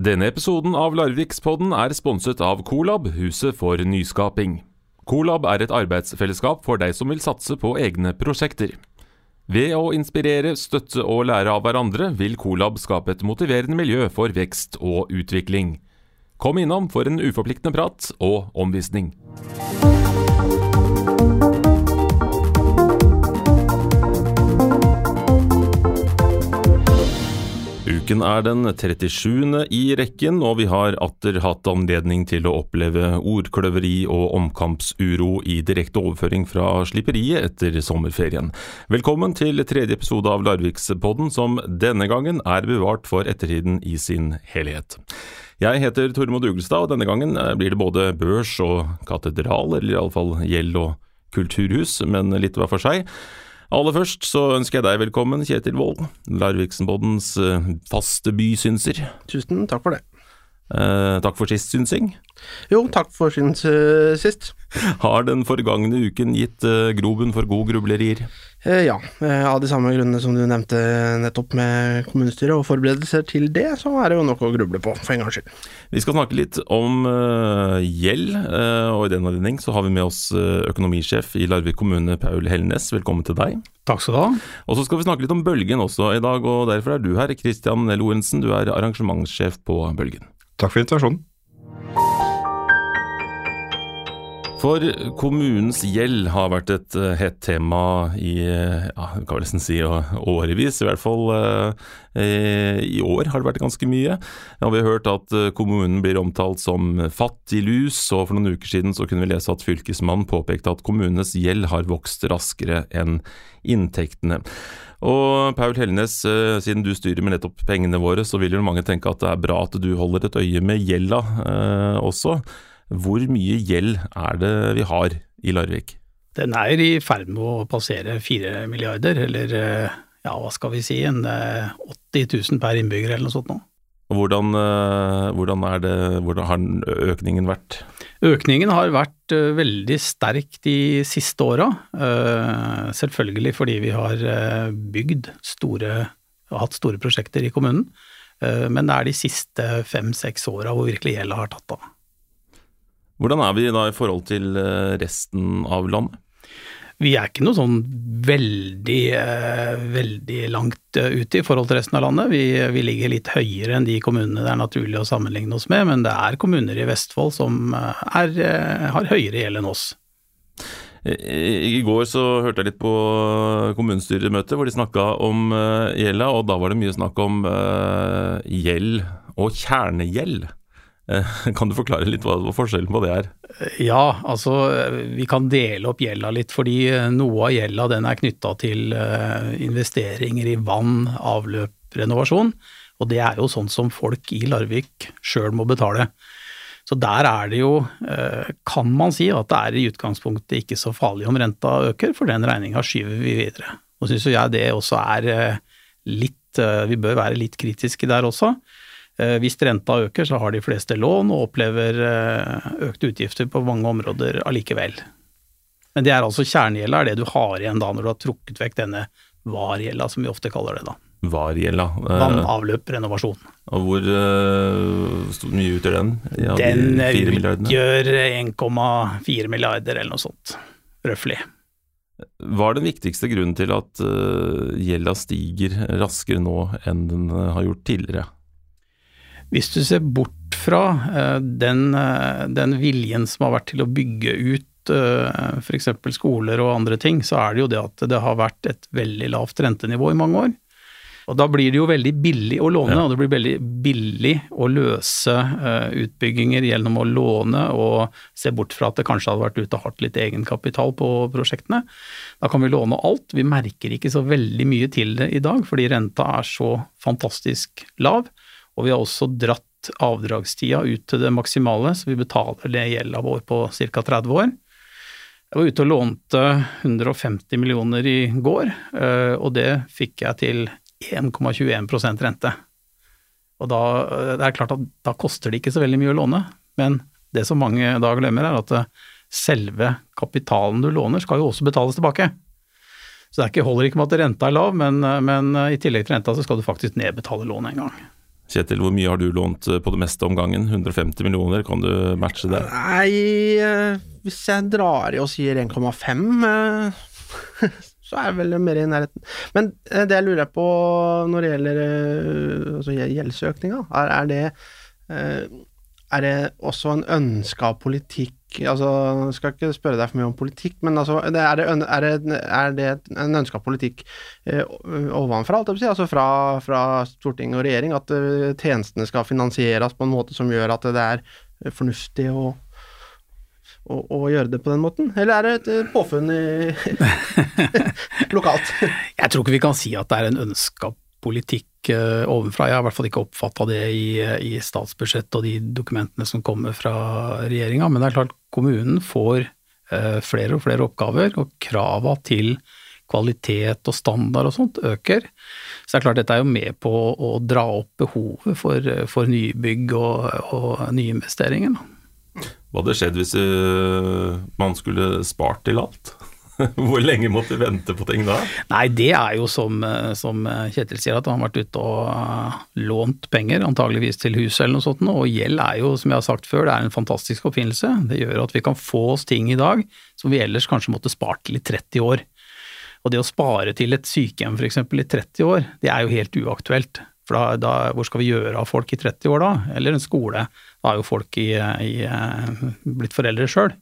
Denne episoden av Larvikspodden er sponset av Colab, huset for nyskaping. Colab er et arbeidsfellesskap for deg som vil satse på egne prosjekter. Ved å inspirere, støtte og lære av hverandre vil Colab skape et motiverende miljø for vekst og utvikling. Kom innom for en uforpliktende prat og omvisning. Uken er den 37. i rekken, og vi har atter hatt anledning til å oppleve ordkløveri og omkampsuro i direkte overføring fra slipperiet etter sommerferien. Velkommen til tredje episode av Larvikspodden, som denne gangen er bevart for ettertiden i sin helhet. Jeg heter Tormod Ugelstad, og denne gangen blir det både børs og katedral, eller iallfall gjeld og kulturhus, men litt hver for seg. Aller først så ønsker jeg deg velkommen, Kjetil Wold, Larviksenboddens eh, faste bysynser. Tusen takk for det. Eh, takk for sist synsing. Jo, takk for syns uh, sist. Har den forgangne uken gitt uh, grobunn for gode grublerier? Eh, ja, eh, av de samme grunnene som du nevnte nettopp med kommunestyret og forberedelser til det, så er det jo noe å gruble på, for en gangs skyld. Vi skal snakke litt om uh, gjeld, og i den anledning så har vi med oss økonomisjef i Larvik kommune, Paul Hellnes. Velkommen til deg. Takk skal du ha. Og så skal vi snakke litt om Bølgen også i dag, og derfor er du her, Christian Lorentzen. Du er arrangementssjef på Bølgen. Takk for invitasjonen. For kommunens gjeld har vært et uh, hett tema i ja, kan vel nesten si årevis. I hvert fall uh, i år har det vært ganske mye. Ja, vi har hørt at kommunen blir omtalt som fattiglus, og for noen uker siden så kunne vi lese at fylkesmannen påpekte at kommunenes gjeld har vokst raskere enn inntektene. Og Paul Hellnes, siden du styrer med nettopp pengene våre, så vil jo mange tenke at det er bra at du holder et øye med gjelda også. Hvor mye gjeld er det vi har i Larvik? Den er i ferd med å passere fire milliarder, eller ja, hva skal vi si, en 80 000 per innbygger eller noe sånt nå. Hvordan, hvordan, det, hvordan har økningen vært? Økningen har vært veldig sterk de siste åra. Selvfølgelig fordi vi har bygd store, hatt store prosjekter i kommunen. Men det er de siste fem-seks åra hvor virkelig gjelda har tatt av. Hvordan er vi da i forhold til resten av landet? Vi er ikke noe sånn veldig, veldig langt ute i forhold til resten av landet. Vi, vi, ligger litt høyere enn de kommunene det er naturlig å sammenligne oss med, men det er kommuner i Vestfold som er, har høyere gjeld enn oss. I går så hørte jeg litt på kommunestyremøtet hvor de snakka om gjelda, og da var det mye snakk om gjeld og kjernegjeld. Kan du forklare litt hva, hva forskjellen på det er? Ja, altså vi kan dele opp gjelda litt, fordi noe av gjelda den er knytta til investeringer i vann, avløp, renovasjon. Og det er jo sånn som folk i Larvik sjøl må betale. Så der er det jo, kan man si, at det er i utgangspunktet ikke så farlig om renta øker, for den regninga skyver vi videre. Og syns jo jeg det også er litt Vi bør være litt kritiske der også. Hvis renta øker, så har de fleste lån og opplever økte utgifter på mange områder allikevel. Men det er altså kjernegjelda, er det du har igjen da når du har trukket vekk denne VAR-gjelda, som vi ofte kaller det da. VAR-gjelda? Vann, avløp, renovasjon. Og hvor uh, mye utgjør den? Ja, den utgjør 1,4 milliarder eller noe sånt, røftlig. Hva er den viktigste grunnen til at gjelda stiger raskere nå enn den har gjort tidligere? Hvis du ser bort fra den, den, viljen som har vært til å bygge ut f.eks. skoler og andre ting, så er det jo det at det har vært et veldig lavt rentenivå i mange år. Og da blir det jo veldig billig å låne, ja. og det blir veldig billig å løse utbygginger gjennom å låne og se bort fra at det kanskje hadde vært ute og hatt litt egenkapital på prosjektene. Da kan vi låne alt. Vi merker ikke så veldig mye til det i dag, fordi renta er så fantastisk lav. Og vi har også dratt avdragstida ut til det maksimale, så vi betaler det gjelda vår på ca. 30 år. Jeg var ute og lånte 150 millioner i går, og det fikk jeg til 1,21% rente. Og da, det er klart at da koster det ikke så veldig mye å låne, men det som mange da glemmer er at selve kapitalen du låner skal jo også betales tilbake. Så det ikke, holder ikke med at renta er lav, men, men, i tillegg til renta så skal du faktisk nedbetale lånet en gang. Kjetil, hvor mye har du lånt på det meste om gangen? 150 millioner, kan du matche det? Nei, hvis jeg drar i og sier 1,5, så er jeg vel mer i nærheten. Men det jeg lurer på når det gjelder altså gjeldsøkninga, er, det er det også en ønska politikk altså, Jeg skal ikke spørre deg for mye om politikk, men altså, er, det, er, det, er det en ønska politikk eh, ovenfra, alt altså fra, fra, storting og regjering, at uh, tjenestene skal finansieres på en måte som gjør at det er fornuftig å, å, å gjøre det på den måten, eller er det et eh, påfunn i, lokalt? Jeg tror ikke vi kan si at det er en ønska politikk uh, ovenfra. Jeg har i hvert fall ikke oppfatta det i, i statsbudsjettet og de dokumentene som kommer fra regjeringa. Men det er klart, kommunen får uh, flere og flere oppgaver, og krava til kvalitet og standard og sånt øker. Så det er klart dette er jo med på å dra opp behovet for, for nybygg og, og nyinvesteringer. Hva hadde skjedd hvis man skulle spart til alt? Hvor lenge måtte vi vente på ting da? Nei, det er jo som, som Kjetil sier, at han har vært ute og uh, lånt penger, antageligvis til huset eller noe sånt. Og gjeld er jo, som jeg har sagt før, det er en fantastisk oppfinnelse. Det gjør at vi kan få oss ting i dag som vi ellers kanskje måtte spart til i 30 år. Og det å spare til et sykehjem f.eks. i 30 år, det er jo helt uaktuelt. For da, da, hvor skal vi gjøre av folk i 30 år da? Eller en skole? Da er jo folk i, i, blitt foreldre sjøl.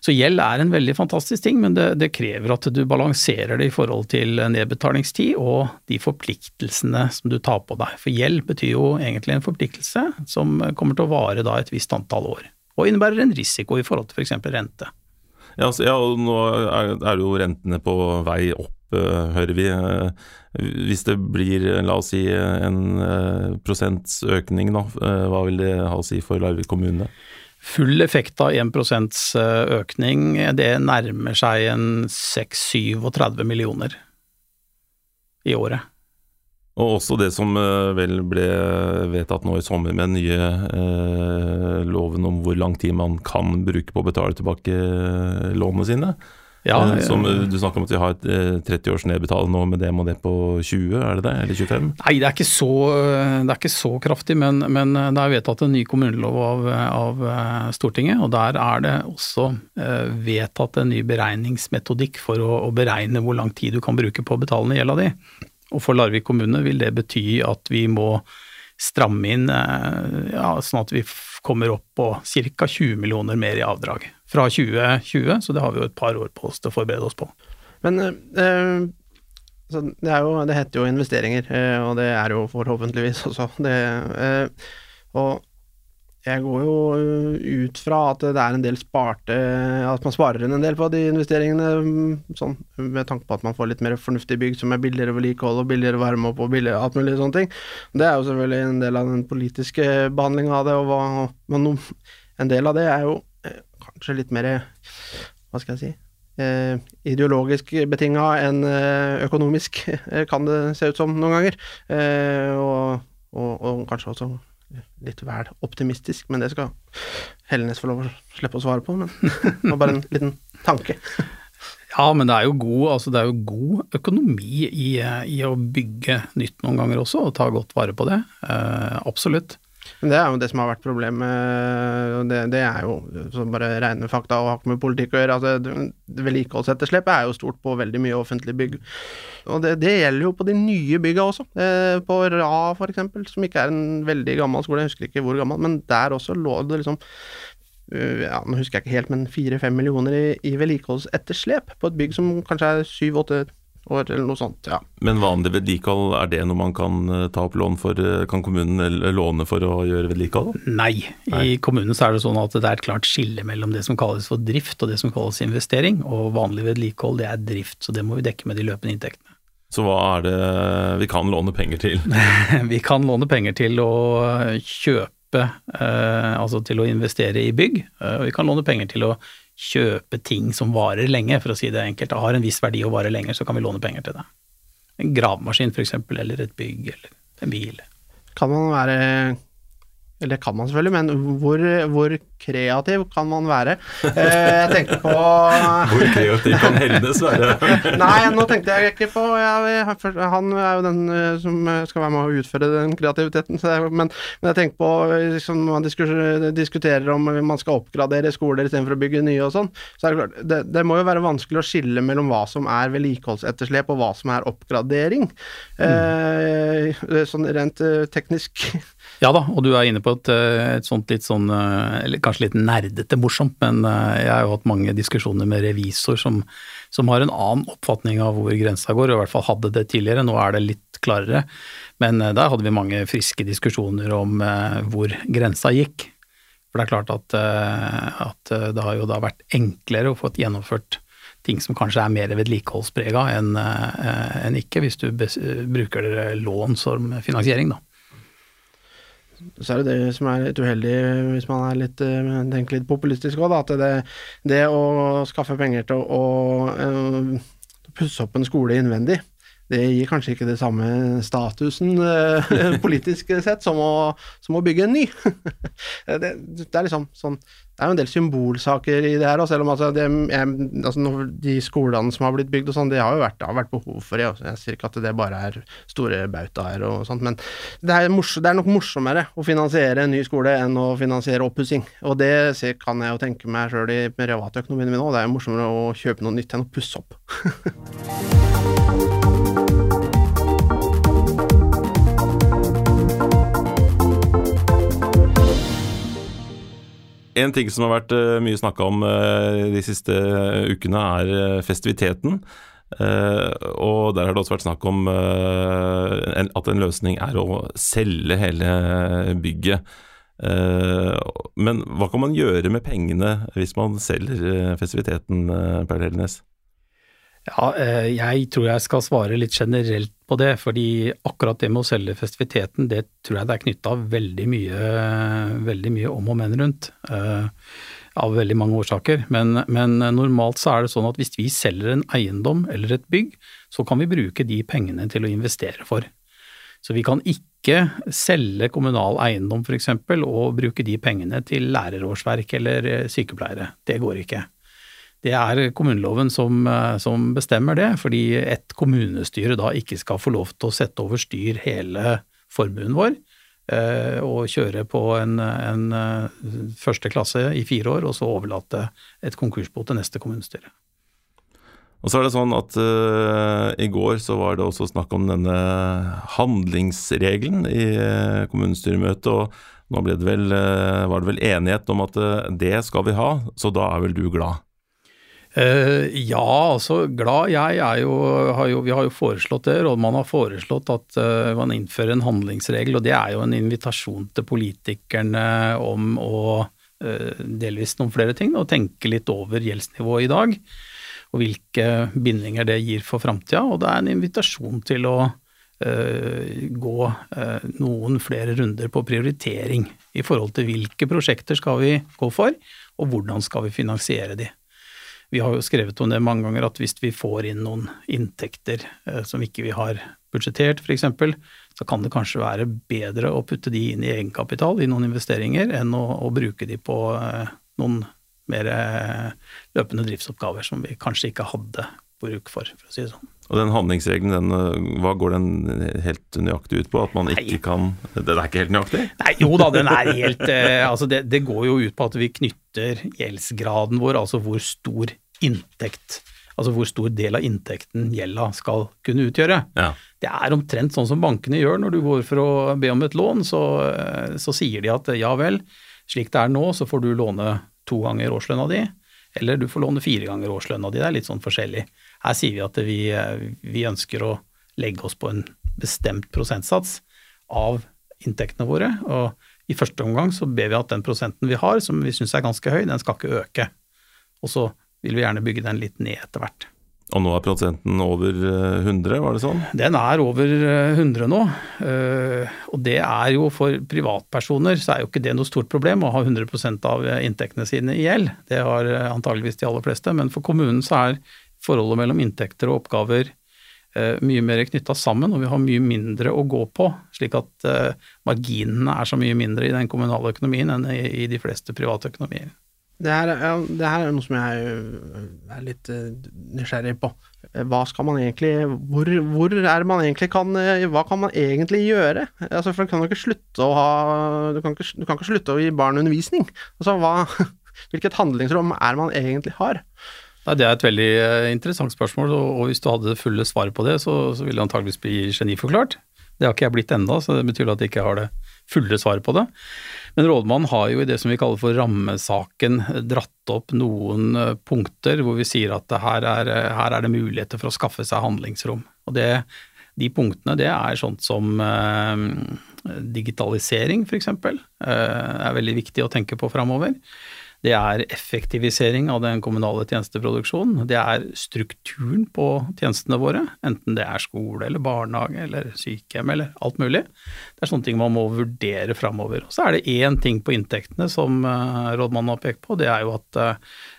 Så gjeld er en veldig fantastisk ting, men det, det, krever at du balanserer det i forhold til nedbetalingstid og de forpliktelsene som du tar på deg. For gjeld betyr jo egentlig en forpliktelse som kommer til å vare da et visst antall år, og innebærer en risiko i forhold til f.eks. rente. Ja, altså, ja, nå er, er jo rentene på vei opp, uh, hører vi. Uh, hvis det blir, la oss si, en prosents økning, da, hva vil det ha å si for Larvik kommune? Full effekt av 1 eh, økning, det nærmer seg en 6-37 millioner i året. Og også det som eh, vel ble vedtatt nå i sommer med den nye eh, loven om hvor lang tid man kan bruke på å betale tilbake eh, lånene sine. Ja, eh, som Du snakker om at vi har et 30 eh, års nedbetaling nå, med det må det på 20, er det det? Eller 25? Nei, det er ikke så, er ikke så kraftig, men, men, det er vedtatt en ny kommunelov av, av, Stortinget. Og der er det også eh, vedtatt en ny beregningsmetodikk for å, å, beregne hvor lang tid du kan bruke på å betale ned gjelda di. Og for Larvik kommune vil det bety at vi må stramme inn ja, sånn at vi kommer opp på ca. 20 millioner mer i avdrag fra 2020, så det har vi jo et par år på oss til å forberede oss på. Men eh, det, jo, det, heter jo investeringer, eh, og det er jo forhåpentligvis også. Det, eh, og jeg går jo ut fra at det er en del sparte At man sparer en del på de investeringene, sånn, med tanke på at man får litt mer fornuftig bygg som er billigere vedlikehold og billigere varme opp og billigere alt mulig sånne ting. Det er jo selvfølgelig en del av den politiske behandlinga av det, og hva, en del av det er jo kanskje litt mer Hva skal jeg si eh, ideologisk betinga enn eh, økonomisk, eh, kan det se ut som noen ganger. Eh, og, og, og, kanskje også litt vel optimistisk, men det skal Hellenes få lov å slippe å svare på. Men det var bare en liten tanke. Ja, men det er jo god, altså er jo god økonomi i, i, å bygge nytt noen ganger også, og ta godt vare på det. Eh, absolutt. Men det er jo det som har vært problemet. Det, det er jo bare rene fakta og har ikke med politikk å gjøre. Altså, Vedlikeholdsetterslepet er jo stort på veldig mye offentlig bygg. Og det, det gjelder jo på de nye bygga også. Eh, på Ra f.eks., som ikke er en veldig gammel skole, jeg husker ikke hvor gammel, men der også lå det liksom uh, ja, nå husker jeg ikke helt, men fire-fem millioner i, i vedlikeholdsetterslep på et bygg som kanskje er syv-åtte år, eller noe sånt. ja. Men vanlig vedlikehold, er det noe man kan eh, ta opp lån for? Eh, kan kommunen låne for å gjøre vedlikehold? Nei. Nei. I kommunen så er det sånn at det er et klart skille mellom det som kalles for drift og det som kalles investering. Og vanlig vedlikehold det er drift, så det må vi dekke med de løpende inntektene. Så hva er det vi kan låne penger til? vi kan låne penger til å kjøpe, eh, altså til å investere i bygg. Og vi kan låne penger til å kjøpe ting som varer lenge, for å si det enkelt. Har en viss verdi å vare lenger, så kan vi låne penger til det. En gravemaskin f.eks., eller et bygg, eller en bil. Kan man være eller det kan man selvfølgelig, men hvor, hvor kreativ kan man være? Eh, jeg tenkte på Hvor kreativ kan Helnes være? Nei, nå tenkte jeg ikke på jeg, Han er jo den eh, som skal være med å utføre den kreativiteten. Men, men, jeg tenker på liksom, Man diskuterer om man skal oppgradere skoler istedenfor å bygge nye og sånn. Så er det klart, det, det, må jo være vanskelig å skille mellom hva som er vedlikeholdsetterslep og hva som er oppgradering. Mm. Eh, sånn rent teknisk. Ja da, og du er inne på et, eh, et sånt litt sånn, eh, eller kanskje litt nerdete morsomt, men eh, jeg har jo hatt mange diskusjoner med revisor som, som har en annen oppfatning av hvor grensa går, og i hvert fall hadde det tidligere, nå er det litt klarere. Men der hadde vi mange friske diskusjoner om hvor grensa gikk. For det er klart at, at det har jo da vært enklere å få gjennomført ting som kanskje er mer vedlikeholdsprega enn en ikke, hvis du bruker lån som finansiering, da så er det det som er litt uheldig, hvis man er litt, eh, tenker litt populistisk òg, at det, det, å skaffe penger til å, å eh, pusse opp en skole innvendig, det gir kanskje ikke det samme statusen eh, politisk sett som å, som å, bygge en ny. det, det, er liksom sånn Det er jo en del symbolsaker i det her, selv om altså, det, jeg, altså, de skolene som har blitt bygd og sånn, det har jo vært, det har vært behov for det. Jeg sier ikke at det bare er store bautaer og sånt, men det er, morsom, det er, nok morsommere å finansiere en ny skole enn å finansiere oppussing. Og det kan jeg jo tenke meg sjøl i privatøkonomien min òg, det er jo morsommere å kjøpe noe nytt enn å pusse opp. En ting som har vært uh, mye snakka om uh, de siste ukene, er festiviteten. og der har det også vært snakk om at en løsning er å selge hele bygget. men hva kan man gjøre med pengene hvis man selger festiviteten, Per Helnes? Ja, jeg tror jeg skal svare litt generelt på det, fordi akkurat det med å selge festiviteten, det tror jeg det er knytta veldig veldig mye om og men rundt. Uh, av veldig mange årsaker. Men, men, normalt så er det sånn at hvis vi selger en eiendom eller et bygg, så kan vi bruke de pengene til å investere for. Så vi kan ikke selge kommunal eiendom f.eks. og bruke de pengene til lærerårsverk eller sykepleiere. Det går ikke. Det er kommuneloven som, eh, som, bestemmer det, fordi et kommunestyre da ikke skal få lov til å sette over styr hele formuen vår eh, og kjøre på en, en, eh, første klasse i fire år, og så overlate et konkursbo til neste kommunestyre. Og så er det sånn at uh, i går så var det også snakk om denne handlingsregelen i uh, kommunestyremøtet, og nå det vel, uh, var det vel enighet om at det skal vi ha, så da er vel du glad? Uh, ja, altså glad jeg er jo, har jo, Vi har jo foreslått det. Rådmannen har foreslått at uh, man innfører en handlingsregel. og Det er jo en invitasjon til politikerne om å uh, delvis noen flere ting. Og tenke litt over gjeldsnivået i dag. Og hvilke bindinger det gir for framtida. Og det er en invitasjon til å gå noen flere runder på prioritering i forhold til hvilke prosjekter skal vi gå for, og hvordan skal vi finansiere de. Vi har jo skrevet om det mange ganger at hvis vi får inn noen inntekter eh, som ikke vi har budsjettert f.eks., så kan det kanskje være bedre å putte de inn i egenkapital i noen investeringer, enn å, å bruke de på eh, noen mer eh, løpende driftsoppgaver som vi kanskje ikke hadde bruk for, for å si det sånn. Og den handlingsregelen, den, eh, hva går den helt nøyaktig ut på? At man ikke Nei. kan Den er ikke helt nøyaktig? Nei, jo da, den er helt eh, Altså, det, det, går jo ut på at vi knytter gjeldsgraden vår, altså hvor stor inntekt Altså hvor stor del av inntekten gjelda skal kunne utgjøre. Ja. Det er omtrent sånn som bankene gjør når du går for å be om et lån, så, så sier de at ja vel, slik det er nå, så får du låne to ganger årslønna di, eller du får låne fire ganger årslønna di. Det er litt sånn forskjellig. Her sier vi at vi, vi ønsker å legge oss på en bestemt prosentsats av inntektene våre, og i første omgang så ber vi at den prosenten vi har, som vi syns er ganske høy, den skal ikke øke. Og så vil vi gjerne bygge den litt ned etter hvert. Og nå er prosenten over 100, eh, var det sånn? Den er over 100 eh, nå. Eh, og det er jo for privatpersoner så er jo ikke det noe stort problem å ha 100% av inntektene sine i gjeld. Det har antageligvis de aller fleste. Men for kommunen så er forholdet mellom inntekter og oppgaver eh, mye mer knytta sammen, og vi har mye mindre å gå på, slik at eh, marginene er så mye mindre i den kommunale økonomien enn i, de fleste private økonomier. Det her, ja, det her er noe som jeg er litt nysgjerrig på. Hva skal man egentlig hvor, hvor, er man egentlig kan Hva kan man egentlig gjøre? Altså, for du kan jo ikke slutte å ha du kan ikke, du kan ikke slutte å gi barn undervisning. Altså, hva, hvilket handlingsrom er man egentlig har? Nei, Det er et veldig interessant spørsmål, og hvis du hadde det fulle svaret på det, så, så ville det antageligvis bli geniforklart. Det har ikke jeg blitt enda, så det betyr at jeg ikke har det fulle svaret på det. Men rådmannen har jo i det som vi kaller for rammesaken dratt opp noen eh, punkter hvor vi sier at her er, her er det muligheter for å skaffe seg handlingsrom. Og det, de punktene det er sånt som eh, digitalisering f.eks. Eh, er veldig viktig å tenke på framover. Det er effektivisering av den kommunale tjenesteproduksjonen. Det er strukturen på tjenestene våre, enten det er skole eller barnehage eller sykehjem eller alt mulig. Det er sånne ting man må vurdere framover. Så er det én ting på inntektene som uh, rådmannen har pekt på, det er jo at uh,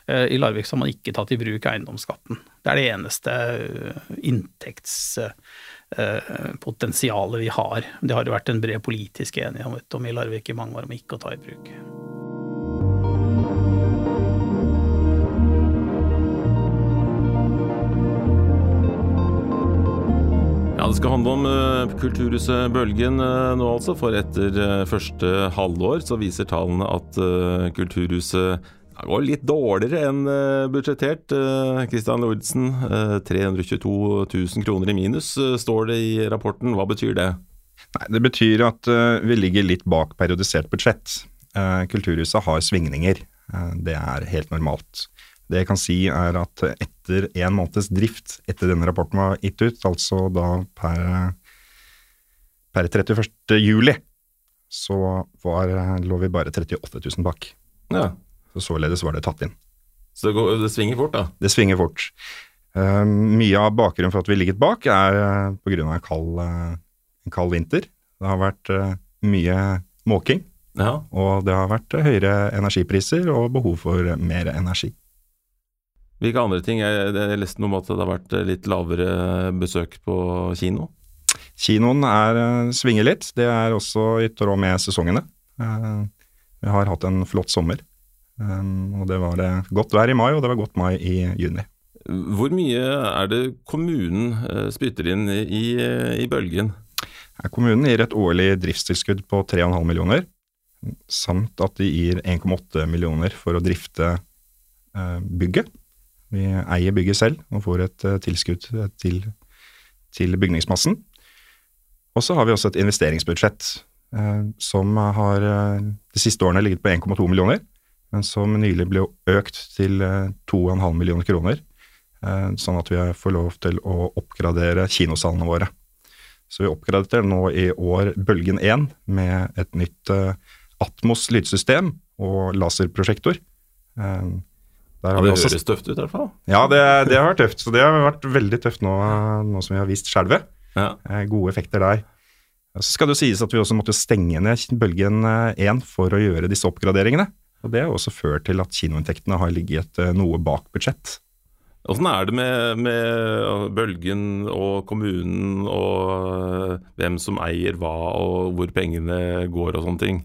i Larvik har man ikke tatt i bruk eiendomsskatten. Det er det eneste inntektspotensialet inntekts potensialet vi har. Det har det vært en bred politisk enighet om i Larvik i mange år om ikke å ta i bruk. Det skal handle om uh, Kulturhuset Bølgen uh, nå, altså. For etter uh, første halvår så viser tallene at Kulturhuset går litt dårligere enn budsjettert. Kristian Lordsen, 322 000 kroner i minus står det i rapporten. Hva betyr det? Nei, Det betyr at vi ligger litt bak periodisert budsjett. Kulturhuset har svingninger. det er helt normalt. Det jeg kan si er at etter en måneds drift etter denne rapporten var gitt ut, altså da per, per 31. juli, så var, lå vi bare 38 000 bak. Ja. Så således var det tatt inn. Så det, går, det svinger fort, da? Det svinger fort. Uh, mye av bakgrunnen for at vi ligget bak, er uh, pga. En, kald, uh, en kald vinter. Det har vært uh, mye måking, ja. og det har vært høyere energipriser og behov for mer energi. Hvilke andre ting? Jeg, jeg leste noe om at det har vært litt lavere besøk på kino? Kinoen er, svinger litt. Det er også i tråd med sesongene. Vi har hatt en flott sommer. Og det var godt vær i mai, og det var godt mai i juni. Hvor mye er det kommunen spytter inn i, i bølgen? Kommunen gir et årlig driftstilskudd på 3,5 millioner, samt at de gir 1,8 millioner for å drifte bygget. Vi eier bygget selv og får et uh, tilskudd til, til, bygningsmassen. Og så har vi også et investeringsbudsjett uh, som har de siste årene ligget på 1,2 millioner, men som nylig ble økt til 2,5 millioner kroner. Sånn at vi får lov til å oppgradere kinosalene våre. Så vi oppgraderer nå i år Bølgen 1 med et nytt Atmos lydsystem og laserprosjektor. Der ja, det også... høres tøft ut, i hvert fall. Ja, det, det, har vært tøft. Så det har vært veldig tøft nå, nå som vi har vist skjelvet. Ja. Eh, gode effekter der. Så skal det jo sies at vi også måtte stenge ned Bølgen 1 eh, for å gjøre disse oppgraderingene. Og Det har også ført til at kinoinntektene har ligget eh, noe bak budsjett. Åssen er det med, med, Bølgen og kommunen og hvem som eier hva og hvor pengene går og sånne ting?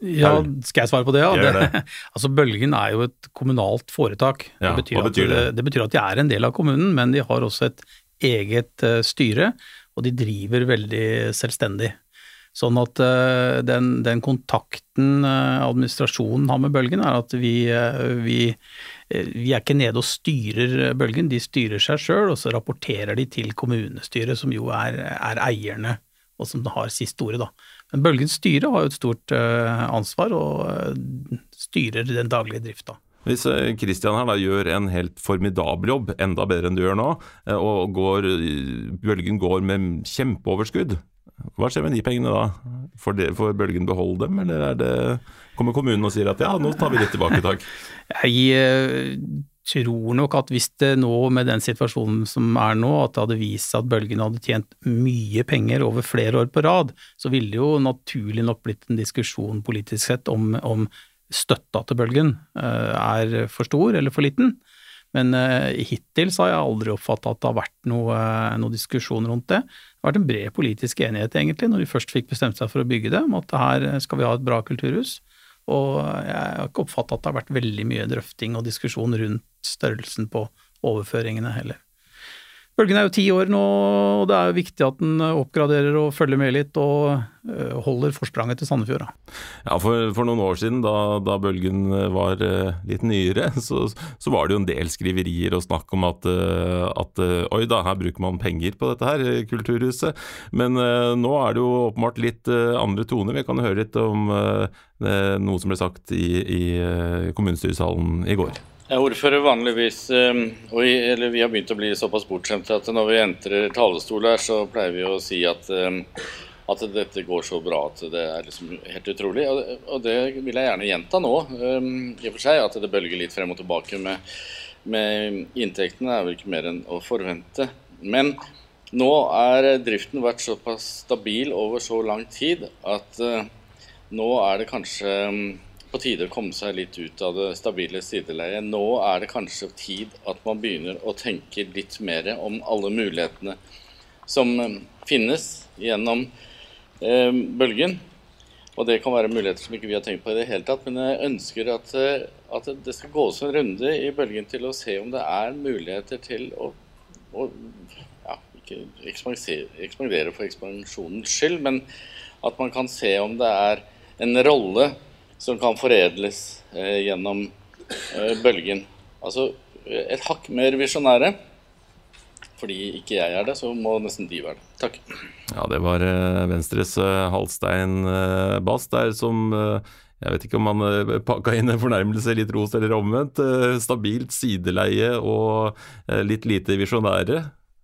Ja, skal jeg svare på det? Ja? Det, altså Bølgen er jo et kommunalt foretak. Ja, det, betyr betyr det? det? det betyr at de er en del av kommunen, men de har også et eget uh, styre, og de driver veldig selvstendig. Sånn at uh, den, den, kontakten uh, administrasjonen har med Bølgen, er at vi, vi, vi er ikke nede og styrer Bølgen, de styrer seg sjøl, og så rapporterer de til kommunestyret, som jo er, er eierne, og som har siste ordet, da. Men Bølgens styre har jo et stort uh, ansvar og uh, styrer den daglige drifta. Hvis Kristian eh, her da gjør en helt formidabel jobb, enda bedre enn du gjør nå, og går, Bølgen går med kjempeoverskudd, hva skjer med de pengene da? Får, det, får Bølgen beholde dem, eller det, kommer kommunen og sier at ja, nå tar vi litt tilbake, takk? Jeg tror nok at hvis det nå, med den situasjonen som er nå, at det hadde vist seg at Bølgen hadde tjent mye penger over flere år på rad, så ville det jo naturlig nok blitt en diskusjon politisk sett om, om støtta til Bølgen eh, er for stor eller for liten. Men uh, hittil så har jeg aldri oppfatta at det har vært noe, uh, noe, diskusjon rundt det. Det har vært en bred politisk enighet, egentlig, når de først fikk bestemt seg for å bygge det, om at her skal vi ha et bra kulturhus. Og jeg har ikke oppfatta at det har vært veldig mye drøfting og diskusjon rundt størrelsen på overføringene heller. Bølgen er jo ti år nå, og det er jo viktig at den oppgraderer og følger med litt og øh, holder forspranget til Sandefjord. Ja, for, for, noen år siden, da, da Bølgen var uh, litt nyere, så, så, var det jo en del skriverier og snakk om at, at oi da, her bruker man penger på dette her, kulturhuset. Men nå er det jo åpenbart litt andre toner. Vi kan høre litt om noe som ble sagt i, i kommunestyresalen i går. Jeg er ordfører vanligvis, ehm, og vi har begynt å bli såpass bortskjemte at når vi entrer talerstol her, så pleier vi å si at, ehm, at dette går så bra at det er liksom helt utrolig. Og det vil jeg gjerne gjenta nå, ehm, i og for seg. At det bølger litt frem og tilbake med, med inntektene, er vel ikke mer enn å forvente. Men nå er driften vært såpass stabil over så lang tid at eh, nå er det kanskje på tide å komme seg litt ut av det stabile sideleiet. Nå er det kanskje tid at man begynner å tenke litt mer om alle mulighetene som eh, finnes gjennom eh, bølgen. Og det kan være muligheter som ikke vi har tenkt på i det hele tatt. Men jeg ønsker at, eh, at det skal gås en runde i bølgen til å se om det er muligheter til å, å ja, ikke ekspandere for ekspansjonens skyld, men at man kan se om det er en rolle som kan foredles eh, gjennom eh, bølgen. Altså et hakk mer visjonære. Fordi ikke jeg er det, så må nesten de være det. Takk. Ja, det var eh, Venstres eh, Halstein eh, Bass der som eh, jeg vet ikke om han pakka inn en fornærmelse, litt ros eller omvendt. Stabilt sideleie og litt lite visjonære.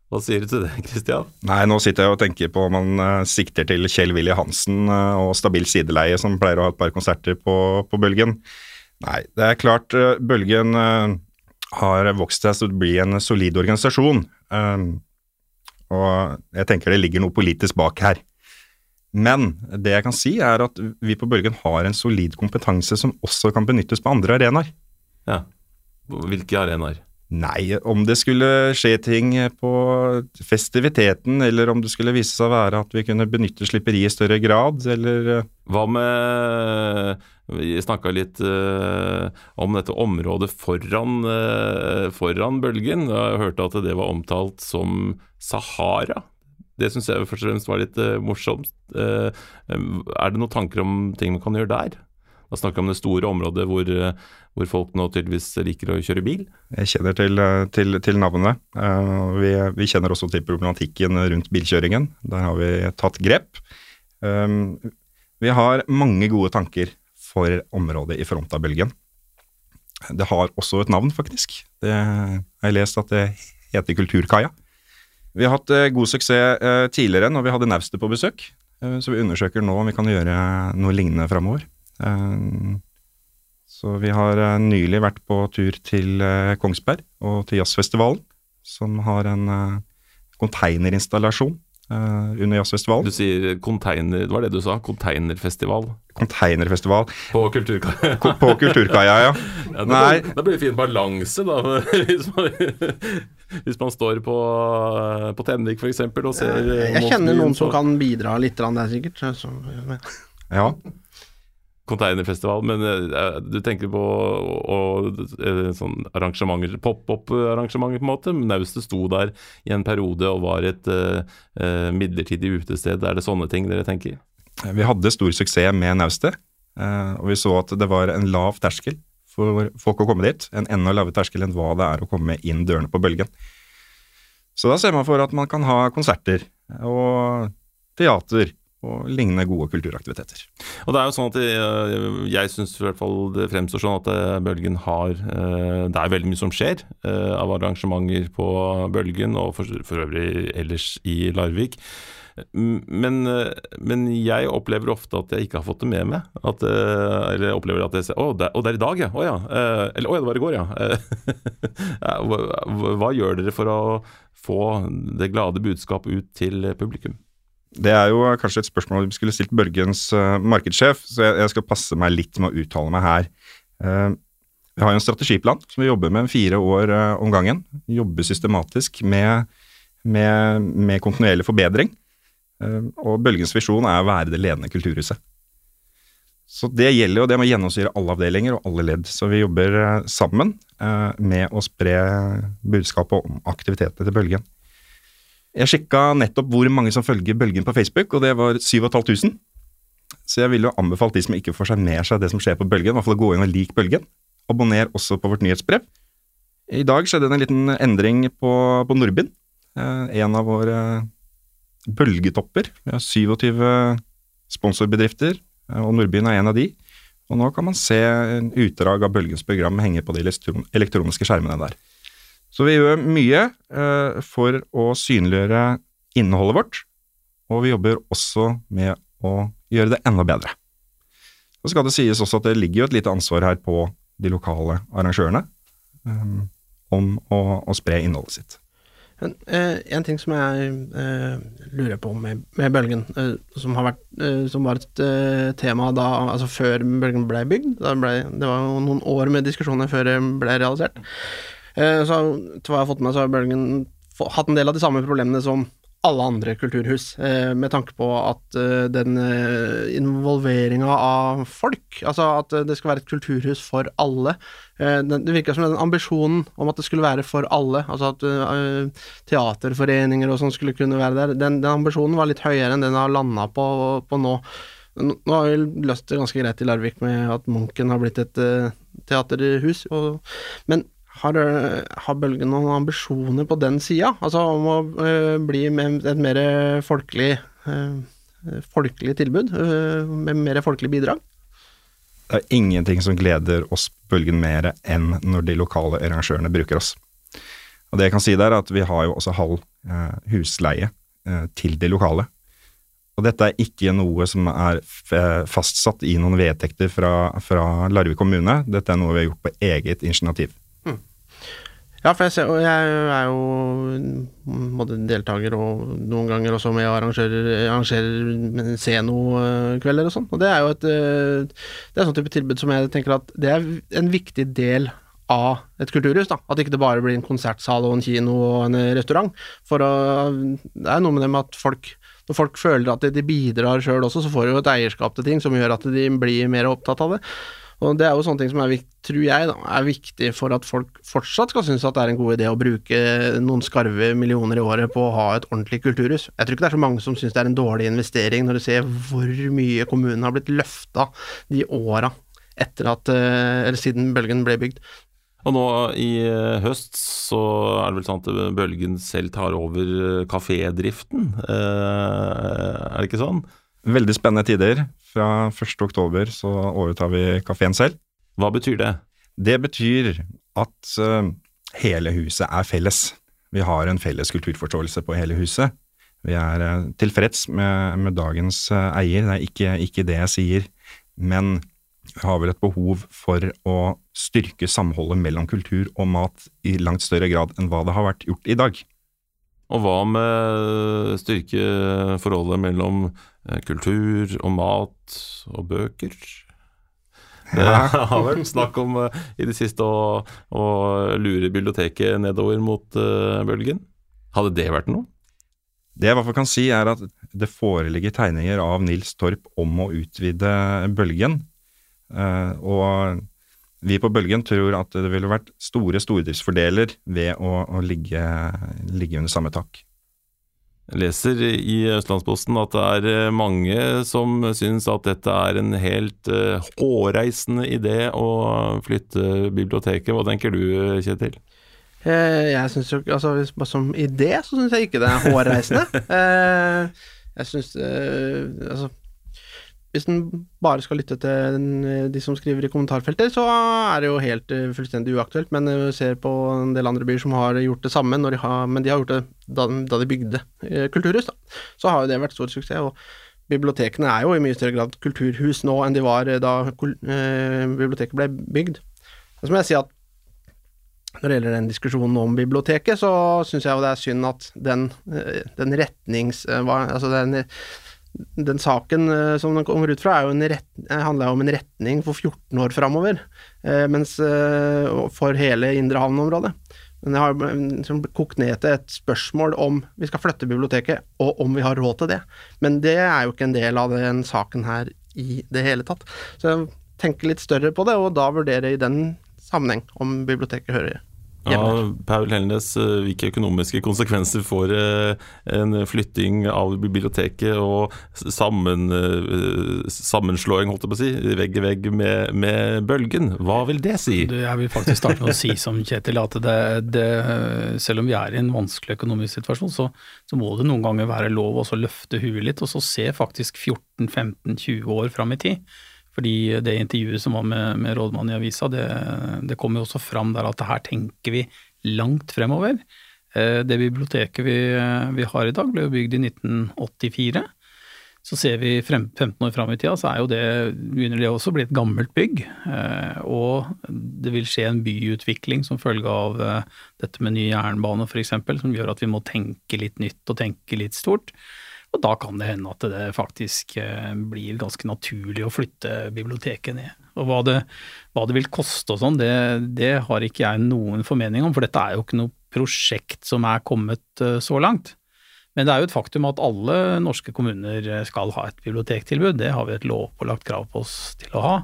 Hva sier du til det, Kristian? Nei, Nå sitter jeg og tenker på om man uh, sikter til Kjell Willy Hansen uh, og Stabilt sideleie, som pleier å ha et par konserter på, på Bølgen. Nei, det er klart uh, Bølgen har vokst seg til å bli en solid organisasjon. og jeg tenker det ligger noe politisk bak her. Men det jeg kan si, er at vi på Bølgen har en solid kompetanse som også kan benyttes på andre arenaer. Ja, Hvilke arenaer? Nei, om det skulle skje ting på festiviteten, eller om det skulle vise seg å være at vi kunne benytte slipperiet i større grad, eller eh, Hva med Vi snakka litt uh, om dette området foran, uh, foran bølgen. Jeg hørte at det var omtalt som Sahara. Det syns jeg først og fremst var litt uh, morsomt. er det noen tanker om ting man kan gjøre der? Da snakker vi om det store området hvor, hvor, folk nå tydeligvis liker å kjøre bil. Jeg kjenner til, til, til navnet. Uh, vi, vi, kjenner også til problematikken rundt bilkjøringen. Der har vi tatt grep. Vi har mange gode tanker for området i front av bølgen. Det har også et navn, faktisk. Det har lest at det heter Kulturkaia. Vi har hatt god suksess tidligere når vi hadde Naustet på besøk, så vi undersøker nå om vi kan gjøre noe lignende framover. Eh, så vi har eh, nylig vært på tur til eh, Kongsberg og til Jazzfestivalen, som har en containerinstallasjon Uh, under jazzfestivalen. Du sier konteiner, det var det du sa? Konteinerfestival? Konteinerfestival. På Kulturkaia. på Kulturkaia, ja. ja Nei. Da blir det fin balanse, da. Hvis man, hvis man står på, på Tenvik f.eks. og ser Jeg kjenner noen som kan bidra litt der, sikkert. Så, ja containerfestival, men uh, du tenker på og, uh, sånn arrangementer, pop-opp-arrangementer, på en måte. Naustet sto der i en periode og var et uh, midlertidig utested. Er det sånne ting dere tenker? Vi hadde stor suksess med Naustet, og vi så at det var en lav terskel for folk å komme dit. En enda lavere terskel enn hva det er å komme inn dørene på Bølgen. Så da ser man for at man kan ha konserter og teater og lignende gode kulturaktiviteter. Og Det er jo sånn at Jeg, jeg syns i hvert fall det fremstår sånn at eh, Bølgen har eh, Det er veldig mye som skjer eh, av arrangementer på Bølgen, og for, for øvrig ellers i Larvik. Men, men, jeg opplever ofte at jeg ikke har fått det med meg. At, eller opplever at jeg ser Å, det, å, det er i dag, ja. Å ja. Eller å ja, det var i går, ja. hva, hva gjør dere for å få det glade budskapet ut til publikum? Det er jo kanskje et spørsmål vi skulle stilt Børgens uh, markedssjef, så jeg, jeg, skal passe meg litt med å uttale meg her. Uh, Vi har jo en strategiplan som vi jobber med fire år uh, om gangen. Jobber systematisk med, med, med kontinuerlig forbedring. Og Bølgens visjon er å være det ledende kulturhuset. Så det gjelder jo, det må gjennomsyre alle avdelinger og alle ledd. Så vi jobber sammen med å spre budskapet om aktivitetene til Bølgen. Jeg sjekka nettopp hvor mange som følger Bølgen på Facebook, og det var 7500. Så jeg vil jo anbefale de som ikke får seg med seg det som skjer på Bølgen, i hvert fall å gå inn og like Bølgen. Abonner også på vårt nyhetsbrev. I dag skjedde det en liten endring på, på Nordbind. Eh, en av våre bølgetopper. Vi har 27 sponsorbedrifter, eh, og Nordbyen er en av de. Og nå kan man se utdrag av Bølgens program henge på de elektroniske skjermene der. Så vi gjør mye eh, for å synliggjøre innholdet vårt, og vi jobber også med å gjøre det enda bedre. Så skal det sies også at det ligger jo et lite ansvar her på de lokale arrangørene um, om å, å, spre innholdet sitt. Men, eh, en ting som jeg eh, lurer på med, med Bølgen, eh, som, vært, eh, som, var et tema da, altså før Bølgen ble bygd, ble, det var jo noen år med diskusjoner før det ble realisert, eh, til hva jeg har fått med, så har Bølgen hatt en del av de samme problemene som alle andre kulturhus, eh, med tanke på at eh, den involveringa av folk, altså at det skal være et kulturhus for alle Det virka som den ambisjonen om at det skulle være for alle, altså at teaterforeninger og sånn skulle kunne være der, den, den, ambisjonen var litt høyere enn den har landa på, på, nå. Nå har vi løst det ganske greit i Larvik med at Munken har blitt et teaterhus, og, men har, eh, har, Bølgen noen ambisjoner på den sida? Altså om å uh, bli et mer folkelig, uh, folkelig tilbud? Uh, med mer folkelig bidrag? Det er ingenting som gleder oss Bølgen mer enn når de lokale arrangørene bruker oss. Og det jeg kan si der, er at vi har jo også halv husleie til de lokale. Og dette er ikke noe som er fastsatt i noen vedtekter fra, fra Larvik kommune, dette er noe vi har gjort på eget initiativ. Ja, for jeg, ser, jeg er jo både deltaker og noen ganger også med og arrangerer, arrangerer Zeno-kvelder og sånn. Og det er jo et eh, Det er sånn type tilbud som jeg tenker at det er en viktig del av et kulturhus. da, At ikke det bare blir en konsertsal og en kino og en restaurant. For å, det er noe med det med at folk når folk føler at de bidrar sjøl også, så får de jo et eierskap til ting som gjør at de blir mer opptatt av det. Og det er jo sånne ting som er, tror jeg, da, er viktig for at folk fortsatt skal synes at det er en god idé å bruke noen skarve millioner i året på å ha et ordentlig kulturhus. Jeg tror ikke det er så mange som synes det er en dårlig investering, når du ser hvor mye kommunen har blitt løfta de åra eh, siden bølgen ble bygd. Og nå i eh, høst så er det vel sånn at Bølgen selv tar over eh, kafédriften, er det ikke sånn? Veldig spennende tider. Fra 1.10 så overtar vi kafeen selv. Hva betyr det? Det betyr at uh, hele huset er felles. Vi har en felles kulturforståelse på hele huset. Vi er uh, tilfreds med, med dagens uh, eier, det er ikke, ikke, det jeg sier. Men vi har vel et behov for å styrke samholdet mellom kultur og mat i langt større grad enn hva det har vært gjort i dag. Og hva med styrke forholdet mellom eh, kultur og mat og bøker? Det har vært snakk om eh, i det siste å, å lure biblioteket nedover mot uh, bølgen. Hadde det vært noe? Det jeg i hvert fall kan si, er at det foreligger tegninger av Nils Torp om å utvide bølgen. Uh, og vi på Bølgen tror at det ville vært store stordriftsfordeler ved å, å ligge, ligge, under samme tak. Jeg leser i Østlandsposten at det er eh, mange som syns at dette er en helt uh, hårreisende idé å flytte biblioteket. Hva tenker du, Kjetil? Eh, jeg synes jo, altså Som idé så syns jeg ikke det er hårreisende. jeg syns altså hvis en bare skal lytte til de som skriver i kommentarfeltet, så er det jo helt eh, fullstendig uaktuelt. Men vi ser på en del andre byer som har gjort det samme, de har, men de har gjort det da, da de bygde eh, kulturhus. Da. Så har jo det vært stor suksess. og Bibliotekene er jo i mye større grad kulturhus nå enn de var eh, da biblioteket ble bygd. Så må jeg si at når det gjelder den diskusjonen om biblioteket, så syns jeg jo det er synd at den, den retnings... Altså den den saken eh, som den kommer ut fra, er jo en rett, eh, handler om en retning for 14 år framover, eh, mens for hele Indre Havn-området. Men jeg har kokt ned til et spørsmål om vi skal flytte biblioteket, og om vi har råd til det. Men det er jo ikke en del av den saken her i det hele tatt. Så jeg tenker litt større på det, og da vurdere i den sammenheng om biblioteket hører Ja. Paul Helnes, eh, hvilke økonomiske konsekvenser får eh, en flytting av biblioteket og sammen, eh, sammenslåing, holdt jeg på å si, vegg i vegg med, med Bølgen? Hva vil det si? Jeg vil faktisk starte med å si som Kjetil at det, det, selv om vi er i en vanskelig økonomisk situasjon, så, så må det noen ganger være lov å løfte huet litt, og så se faktisk 14-15-20 år fram i tid. Fordi det intervjuet som var med, med rådmannen i avisa, det, det kom jo også fram der at her tenker vi langt fremover. Eh, Det biblioteket vi, vi har i dag ble jo bygd i 1984. Så ser vi frem, 15 år fram i tida, så det, begynner det også å bli et gammelt bygg. Eh, og det vil skje en byutvikling som følge av eh, dette med ny jernbane f.eks., som gjør at vi må tenke litt nytt og tenke litt stort. Og da kan det hende at det faktisk eh, blir ganske naturlig å flytte biblioteket ned. Og hva det, hva det vil koste og sånn, det, det har ikke jeg noen formening om, for dette er jo ikke noe prosjekt som er kommet eh, så langt. Men det er jo et faktum at alle norske kommuner skal ha et bibliotektilbud. Det har vi et lovpålagt krav på oss til å ha.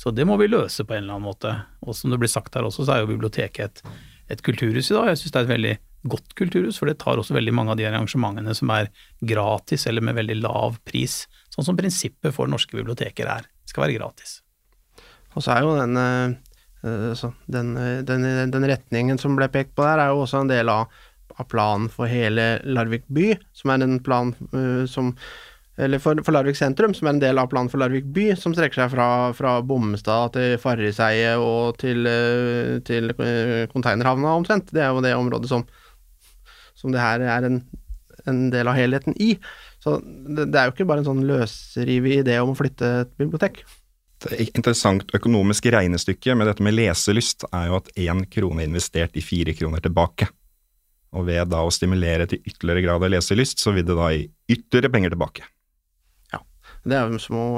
Så det må vi løse på en eller annen måte. Og som det blir sagt her også, så er jo biblioteket et, et kulturhus i dag. Jeg syns det er et veldig godt kulturhus, for det tar også veldig mange av de arrangementene som er gratis eller med veldig lav pris. Sånn som prinsippet for norske biblioteker er. Skal være gratis. Og så er jo den, eh, eh, så den, eh, den, den retningen som ble pekt på der, er jo også en del av, av planen for hele Larvik by, som er en plan eh, som eller for, for Larvik sentrum, som er en del av planen for Larvik by, som strekker seg fra, fra Bommestad til Farriseidet og til, eh, til eh, containerhavna omtrent. Det er jo det området som, som det her er en, en del av helheten i. Så det, det er jo ikke bare en sånn løsrivig idé om å flytte et bibliotek. Et interessant økonomisk regnestykke med dette med leselyst er jo at én krone er investert i fire kroner tilbake. Og ved da å stimulere til ytterligere grad av leselyst, så vil det da gi ytterligere penger tilbake. Ja, Det er jo som å,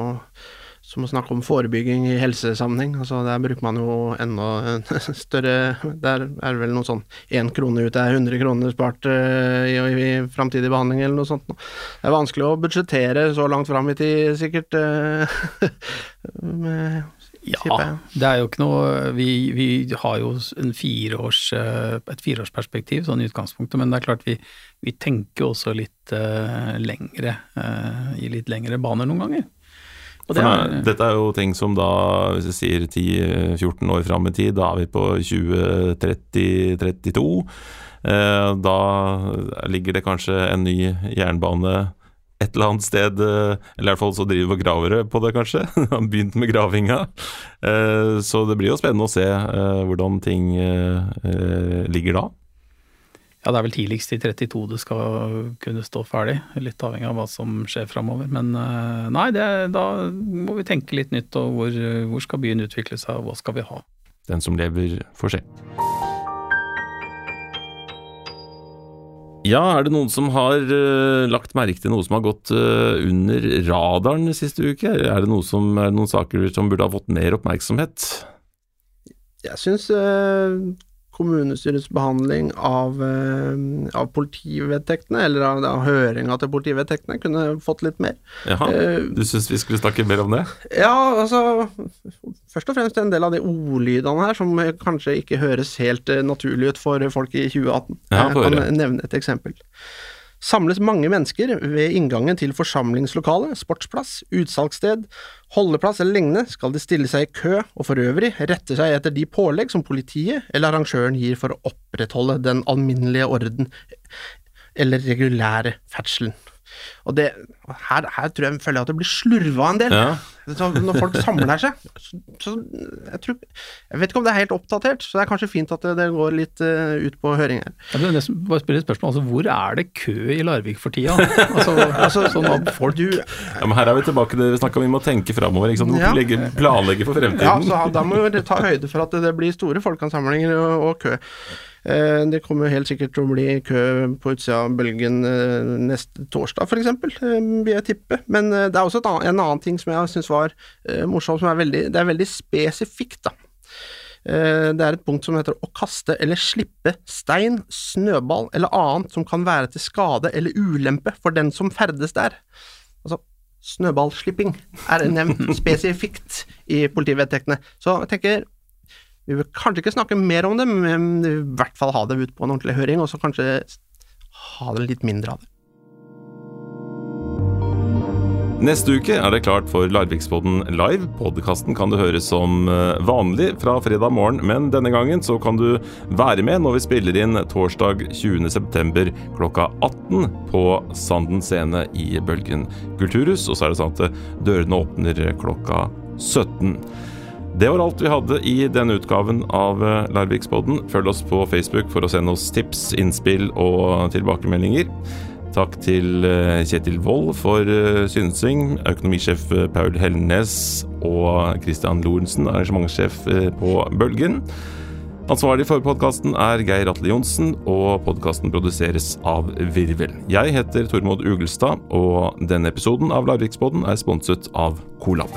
som å snakke om forebygging i helsesammenheng. Altså, der bruker man jo enda større Der er det vel noe sånn én krone ut er 100 kroner spart uh, i, i framtidig behandling eller noe sånt. Det er vanskelig å budsjettere så langt fram i tid, sikkert. Uh, med, Ja, det er jo ikke noe Vi, vi har jo en fireårs, eh, et fireårsperspektiv sånn i utgangspunktet, men det er klart vi, vi tenker også litt uh, lengre, uh, i litt lengre baner noen ganger. Det er, dette er jo ting som da, hvis vi sier 10-14 år fram i tid, da er vi på 2030-32. Eh, da ligger det kanskje en ny jernbane et eller annet sted, eh, eller i hvert fall så driver gravere på det, kanskje. Han begynte med gravinga. Eh, så det blir jo spennende å se hvordan ting ligger da. Ja, det er vel tidligst i 32 det skal kunne stå ferdig, litt avhengig av hva som skjer framover. Men eh, nei, det, da må vi tenke litt nytt, og hvor, hvor skal byen utvikle seg, og hva skal vi ha? Den som lever, får se. Ja, er det noen som har uh, lagt merke til noe som har gått uh, under radaren siste uke? Er det, noe som, er det noen saker som burde ha fått mer oppmerksomhet? Jeg syns kommunestyrets behandling av, eh, av politivedtektene, eller av, av høringa til politivedtektene, kunne fått litt mer. Jaha, Eh, du syns vi skulle snakke mer om det? Ja, altså Først og fremst en del av de ordlydene her som kanskje ikke høres helt eh, naturlig ut for folk i 2018. Ja, Jeg kan nevne et eksempel. Samles mange mennesker ved inngangen til forsamlingslokale, sportsplass, utsalgssted, holdeplass eller lignende, skal de stille seg i kø og for øvrig rette seg etter de pålegg som politiet eller arrangøren gir for å opprettholde den alminnelige orden eller regulære ferdselen. Og det, her, her tror jeg føler jeg at det blir slurva en del. Ja. Så når folk samler seg, så, så jeg, tror, jeg vet ikke om det er helt oppdatert, så det er kanskje fint at det, det går litt uh, ut på høring her. Jeg vil det bare spørre et spørsmål, altså Hvor er det kø i Larvik for tida? Altså, sånn at folk Du, ja, men Her er vi tilbake til det vi snakka om, vi må tenke framover. Ja. legge, planlegge for ja, fremtiden. så da må vi ta høyde for at det blir store folkeansamlinger og, og kø. Eh, det kommer helt sikkert til å bli kø på utsida av Bølgen eh, neste torsdag, f.eks., vil jeg tippe. Men det er også annet, en annen ting som jeg syns var morsomt, som er veldig, det er veldig spesifikt. da. Det er et punkt som heter å kaste eller slippe stein, snøball eller annet som kan være til skade eller ulempe for den som ferdes der. Altså, snøballslipping er nevnt spesifikt i politivedtektene. Så jeg tenker vi vil kanskje ikke snakke mer om det, men i hvert fall ha det ut på en ordentlig høring, og så kanskje ha det litt mindre av det. Neste uke er det klart for Larviksboden live. Podkasten kan du høre som eh, vanlig fra fredag morgen, men denne gangen så kan du være med når vi spiller inn torsdag 20.9. klokka 18 på Sanden scene i Bølgen kulturhus. Og så er det sånn at dørene åpner klokka 17. Det var alt vi hadde i denne utgaven av eh, Larvikspodden. Følg oss på Facebook for å sende oss tips, innspill og tilbakemeldinger. Takk til eh, Kjetil Wold for eh, synsing, økonomisjef Paul Helnes og Christian Lorentzen, arrangementssjef på Bølgen. Ansvarlig for podkasten er Geir Atle Johnsen, og podkasten produseres av Virvel. Jeg heter Tormod Ugelstad, og denne episoden av Larviksboden er sponset av Colab.